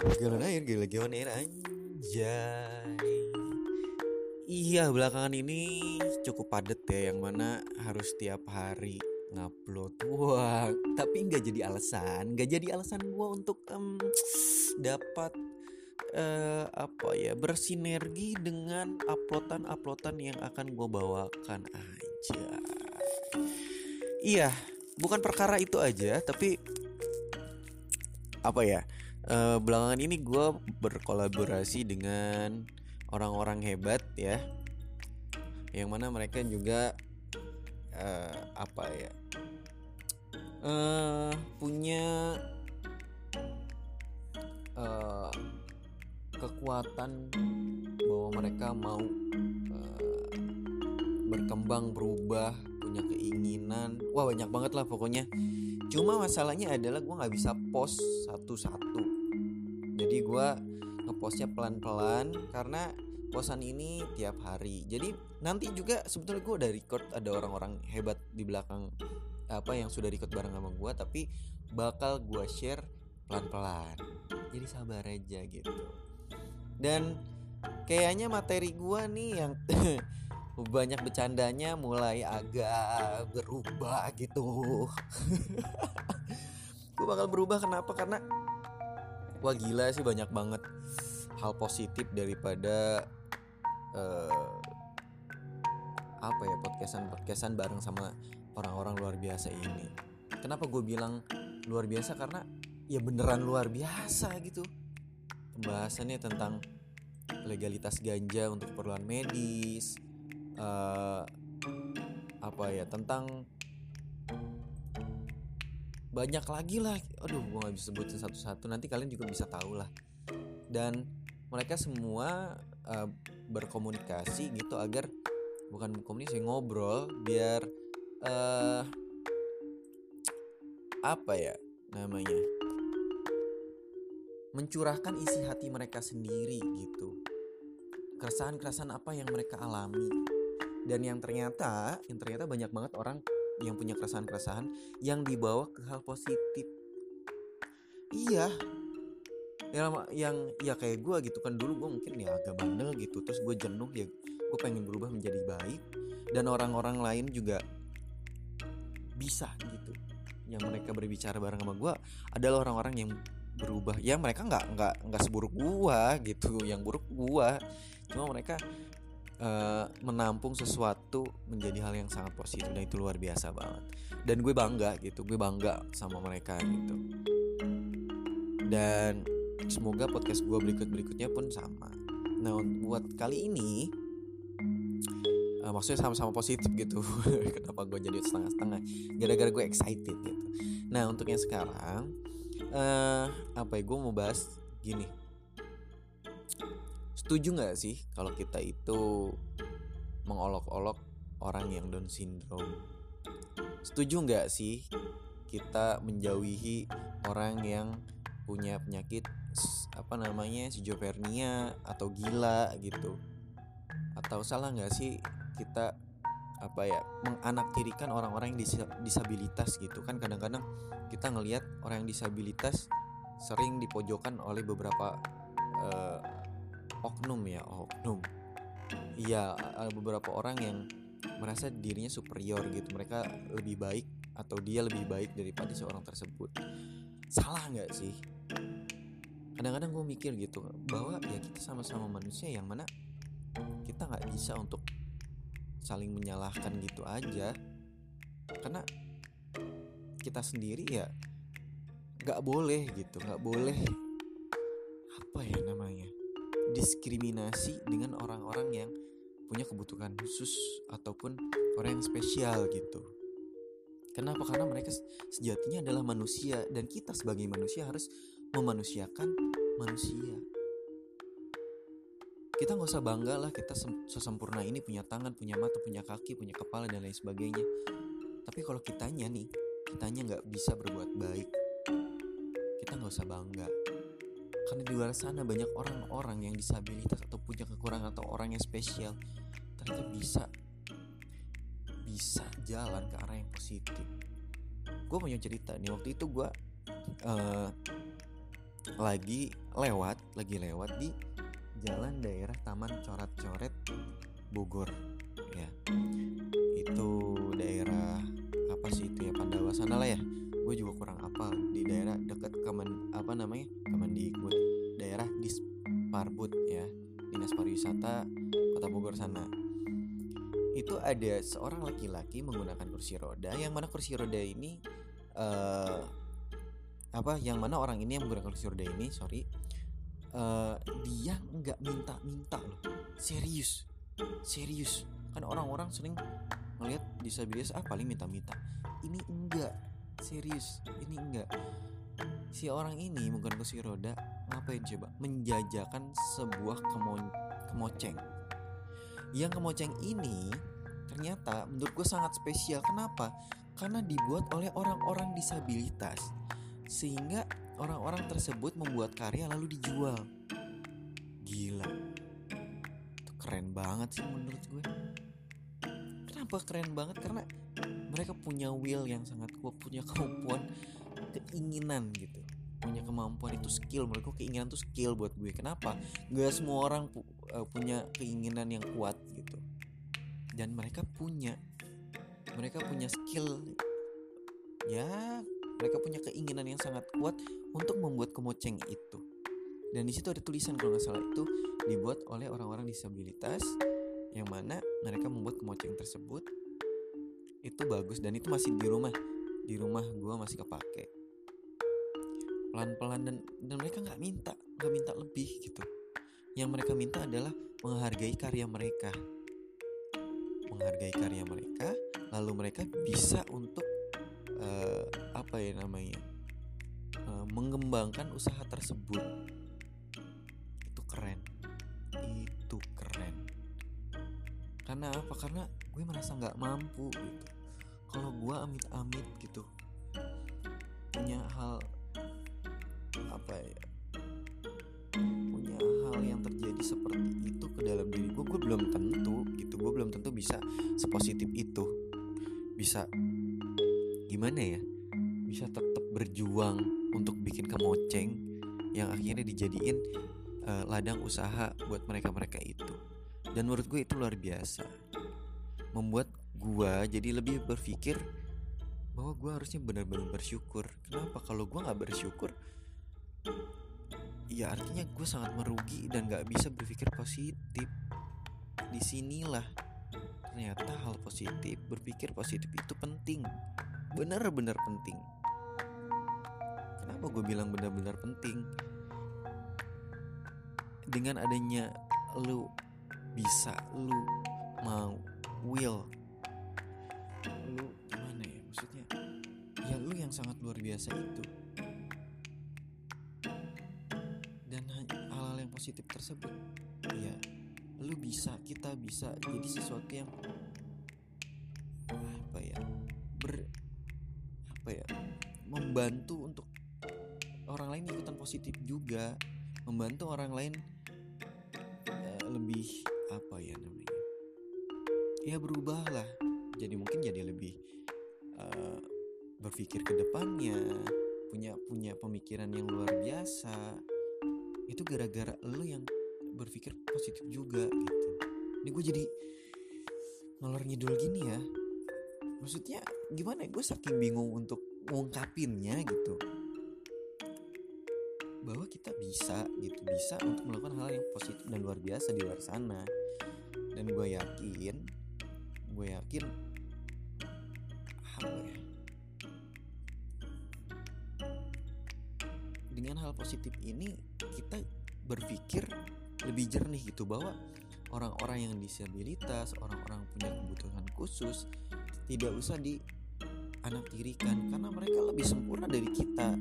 Galon air, gila galon air anjay. Iya, belakangan ini cukup padet ya yang mana harus tiap hari ngupload. Wah, tapi nggak jadi alasan, nggak jadi alasan gua untuk em, dapat eh, apa ya bersinergi dengan uploadan-uploadan yang akan gue bawakan aja. Iya, bukan perkara itu aja, tapi apa ya? Eh, belakangan ini gue berkolaborasi dengan orang-orang hebat ya, yang mana mereka juga eh, apa ya? eh punya eh, kekuatan bahwa mereka mau eh, berkembang berubah punya keinginan. Wah banyak banget lah pokoknya. Cuma masalahnya adalah gue nggak bisa post satu-satu gue ngepostnya pelan-pelan karena posan ini tiap hari. Jadi nanti juga sebetulnya gue udah record ada orang-orang hebat di belakang apa yang sudah record bareng sama gue tapi bakal gue share pelan-pelan. Jadi sabar aja gitu. Dan kayaknya materi gua nih yang banyak bercandanya mulai agak berubah gitu. Gue bakal berubah kenapa? Karena wah gila sih banyak banget hal positif daripada eh, apa ya podcastan podcastan bareng sama orang-orang luar biasa ini. Kenapa gue bilang luar biasa? Karena ya beneran luar biasa gitu. Pembahasannya tentang legalitas ganja untuk keperluan medis eh, apa ya tentang banyak lagi lah. Aduh gue nggak bisa sebutin satu-satu. Nanti kalian juga bisa tahu lah. Dan mereka semua eh, berkomunikasi gitu agar bukan komunikasi ngobrol biar eh apa ya namanya? Mencurahkan isi hati mereka sendiri gitu. Keresahan-keresahan apa yang mereka alami. Dan yang ternyata yang ternyata banyak banget orang yang punya keresahan-keresahan yang dibawa ke hal positif. Iya. Yang yang ya kayak gue gitu kan dulu gue mungkin ya agak bandel gitu terus gue jenuh ya gue pengen berubah menjadi baik dan orang-orang lain juga bisa gitu. Yang mereka berbicara bareng sama gue adalah orang-orang yang berubah. Ya mereka nggak nggak nggak seburuk gua gitu yang buruk gua. Cuma mereka eh, menampung sesuatu menjadi hal yang sangat positif dan itu luar biasa banget. Dan gue bangga gitu gue bangga sama mereka gitu. Dan semoga podcast gue berikut berikutnya pun sama. Nah buat kali ini eh, maksudnya sama-sama positif gitu. Kenapa gue jadi setengah-setengah? Gara-gara gue excited gitu. Nah untuk yang sekarang eh apa ya gue mau bahas gini setuju nggak sih kalau kita itu mengolok-olok orang yang Down syndrome? Setuju nggak sih kita menjauhi orang yang punya penyakit apa namanya schizophrenia atau gila gitu? Atau salah nggak sih kita apa ya menganaktirikan orang-orang yang disa- disabilitas gitu? Kan kadang-kadang kita ngelihat orang yang disabilitas sering dipojokkan oleh beberapa eh, oknum ya oknum. Iya beberapa orang yang merasa dirinya superior gitu. Mereka lebih baik atau dia lebih baik daripada seorang tersebut. Salah nggak sih? Kadang-kadang gue mikir gitu bahwa ya kita sama-sama manusia yang mana kita nggak bisa untuk saling menyalahkan gitu aja. Karena kita sendiri ya nggak boleh gitu nggak boleh diskriminasi dengan orang-orang yang punya kebutuhan khusus ataupun orang yang spesial gitu. Kenapa? Karena mereka se- sejatinya adalah manusia dan kita sebagai manusia harus memanusiakan manusia. Kita nggak usah bangga lah kita sem- sesempurna ini punya tangan punya mata punya kaki punya kepala dan lain sebagainya. Tapi kalau kitanya nih kitanya nggak bisa berbuat baik kita nggak usah bangga karena di luar sana banyak orang-orang yang disabilitas atau punya kekurangan atau orang yang spesial. Ternyata bisa bisa jalan ke arah yang positif. Gue punya cerita nih waktu itu gue eh, lagi lewat lagi lewat di jalan daerah Taman Coret-Coret Bogor ya. Itu daerah apa sih itu ya Pandawa sana lah ya. Gue juga kurang apa di daerah dekat kemen apa namanya Disparbud ya dinas pariwisata kota Bogor sana. Itu ada seorang laki-laki menggunakan kursi roda yang mana kursi roda ini uh, apa yang mana orang ini yang menggunakan kursi roda ini sorry uh, dia nggak minta-minta loh. Serius serius. Kan orang-orang sering melihat disabilitas ah paling minta-minta. Ini enggak serius ini enggak si orang ini menggunakan kursi roda ngapain coba? Menjajakan sebuah kemo kemoceng. Yang kemoceng ini ternyata menurut gue sangat spesial. Kenapa? Karena dibuat oleh orang-orang disabilitas. Sehingga orang-orang tersebut membuat karya lalu dijual. Gila. Itu keren banget sih menurut gue kenapa keren banget? Karena mereka punya will yang sangat kuat punya kemampuan keinginan gitu. Punya kemampuan itu skill mereka keinginan itu skill buat gue. Kenapa? Gak semua orang pu uh, punya keinginan yang kuat gitu. Dan mereka punya mereka punya skill. Ya mereka punya keinginan yang sangat kuat untuk membuat kemoceng itu. Dan di situ ada tulisan kalau nggak salah itu dibuat oleh orang-orang disabilitas yang mana mereka membuat kemoceng tersebut itu bagus dan itu masih di rumah di rumah gue masih kepake. Pelan-pelan dan dan mereka nggak minta nggak minta lebih gitu. Yang mereka minta adalah menghargai karya mereka. Menghargai karya mereka lalu mereka bisa untuk uh, apa ya namanya uh, mengembangkan usaha tersebut. Itu keren. Itu keren. Karena apa? Karena gue merasa nggak mampu gitu kalau gue amit-amit gitu punya hal apa ya punya hal yang terjadi seperti itu ke dalam diri gue gue belum tentu gitu gue belum tentu bisa sepositif itu. Bisa gimana ya bisa tetap berjuang untuk bikin kemoceng yang akhirnya dijadiin uh, ladang usaha buat mereka-mereka itu. Dan menurut gue itu luar biasa. Membuat gue jadi lebih berpikir bahwa gue harusnya benar-benar bersyukur. Kenapa? Kalau gue nggak bersyukur ya artinya gue sangat merugi dan nggak bisa berpikir positif. Di sinilah ternyata hal positif berpikir positif itu penting. Benar-benar penting. Kenapa gue bilang benar-benar penting? Dengan adanya lu bisa lu mau will yang sangat luar biasa itu. Dan hal-hal yang positif tersebut ya lu bisa kita bisa jadi sesuatu yang apa ya ber apa ya membantu untuk orang lain ikutan positif juga membantu orang lain uh, lebih apa ya namanya ya berubah lah jadi mungkin jadi lebih uh, berpikir ke depannya punya punya pemikiran yang luar biasa itu gara-gara lo yang berpikir positif juga gitu. Ini gue jadi ngalor ngidul gini ya. Maksudnya gimana ya? Gue saking bingung untuk ngungkapinnya gitu. Bahwa kita bisa gitu. Bisa untuk melakukan hal yang positif dan luar biasa di luar sana. Dan gue yakin gue yakin dengan hal positif ini kita berpikir lebih jernih gitu bahwa orang-orang yang disabilitas, orang-orang punya kebutuhan khusus tidak usah di anak tirikan. Karena mereka lebih sempurna dari kita.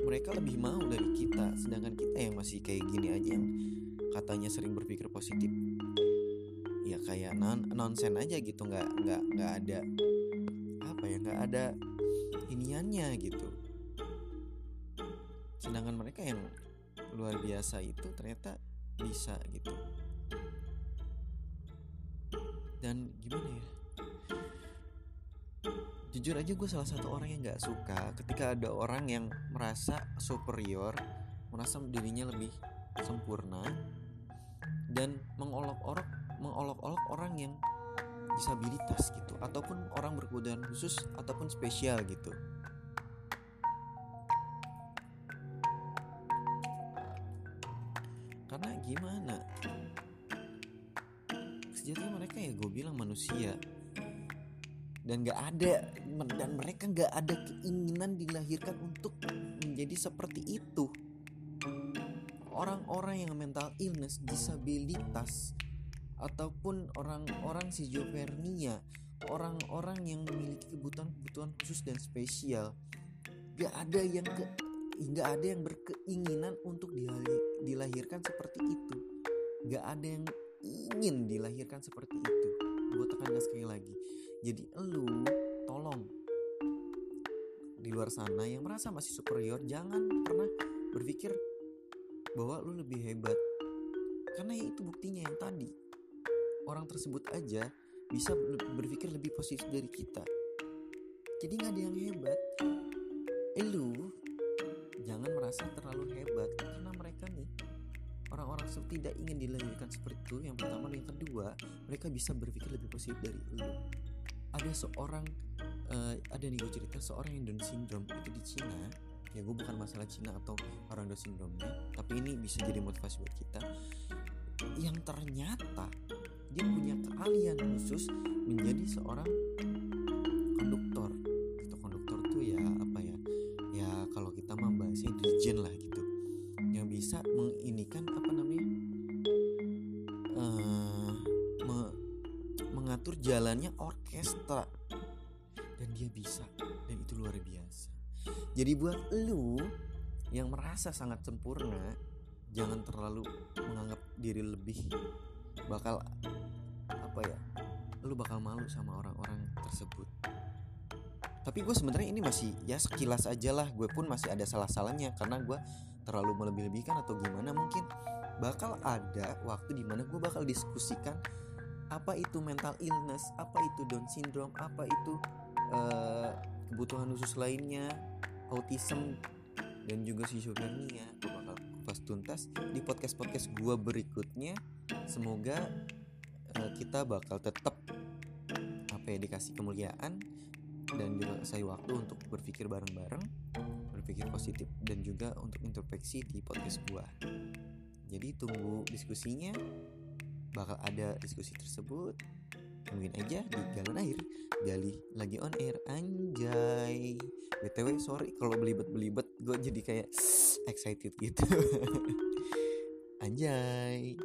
Mereka lebih mau dari kita. Sedangkan kita yang masih kayak gini aja yang katanya sering berpikir positif ya kayak non nonsen aja gitu. Nggak nggak nggak ada apa ya nggak ada iniannya gitu sedangkan mereka yang luar biasa itu ternyata bisa gitu. Dan gimana ya? Jujur aja gue salah satu orang yang nggak suka ketika ada orang yang merasa superior merasa dirinya lebih sempurna dan mengolok-olok mengolok-olok orang yang disabilitas gitu ataupun orang berkebutuhan khusus ataupun spesial gitu karena gimana? Sejatinya mereka ya gue bilang manusia. Dan gak ada dan mereka gak ada keinginan dilahirkan untuk menjadi seperti itu. Orang-orang yang mental illness disabilitas ataupun orang-orang schizophrenia orang-orang yang memiliki kebutuhan-kebutuhan khusus dan spesial. Gak ada yang ke nggak ada yang berkeinginan untuk dilahirkan seperti itu. Gak ada yang ingin dilahirkan seperti itu. Gue tekankan sekali lagi. Jadi lu tolong di luar sana yang merasa masih superior jangan pernah berpikir bahwa lu lebih hebat. Karena itu buktinya yang tadi. Orang tersebut aja bisa berpikir lebih positif dari kita. Jadi nggak ada yang hebat. Eh lu jangan merasa terlalu hebat karena mereka nih orang-orang tidak ingin dilahirkan seperti itu. Yang pertama dan yang kedua mereka bisa berpikir lebih positif dari lu. Ada seorang uh, ada nih gue cerita seorang yang Down syndrome itu di Cina. Ya gue bukan masalah Cina atau orang Down syndrome tapi ini bisa jadi motivasi buat kita. Yang ternyata dia punya keahlian khusus menjadi seorang konduktor dan dia bisa. Dan itu luar biasa. Jadi buat lu yang merasa sangat sempurna jangan terlalu menganggap diri lebih bakal apa ya lu bakal malu sama orang-orang tersebut. Tapi gue sebenarnya ini masih ya sekilas aja lah. Gue pun masih ada salah-salahnya karena gue terlalu melebih-lebihkan atau gimana. Mungkin bakal ada waktu di mana gue bakal diskusikan apa itu mental illness apa itu Down syndrome apa itu uh, kebutuhan khusus lainnya autism dan juga schizophrenia gue bakal kupas tuntas di podcast podcast gue berikutnya. Semoga uh, kita bakal tetap apa ya dikasih kemuliaan dan juga saya waktu untuk berpikir bareng-bareng berpikir positif dan juga untuk introspeksi di podcast gua. Jadi tunggu diskusinya. Bakal ada diskusi tersebut tungguin aja di galon air gali lagi on air anjay. Btw sorry kalau belibet belibet gue jadi kayak excited gitu. Anjay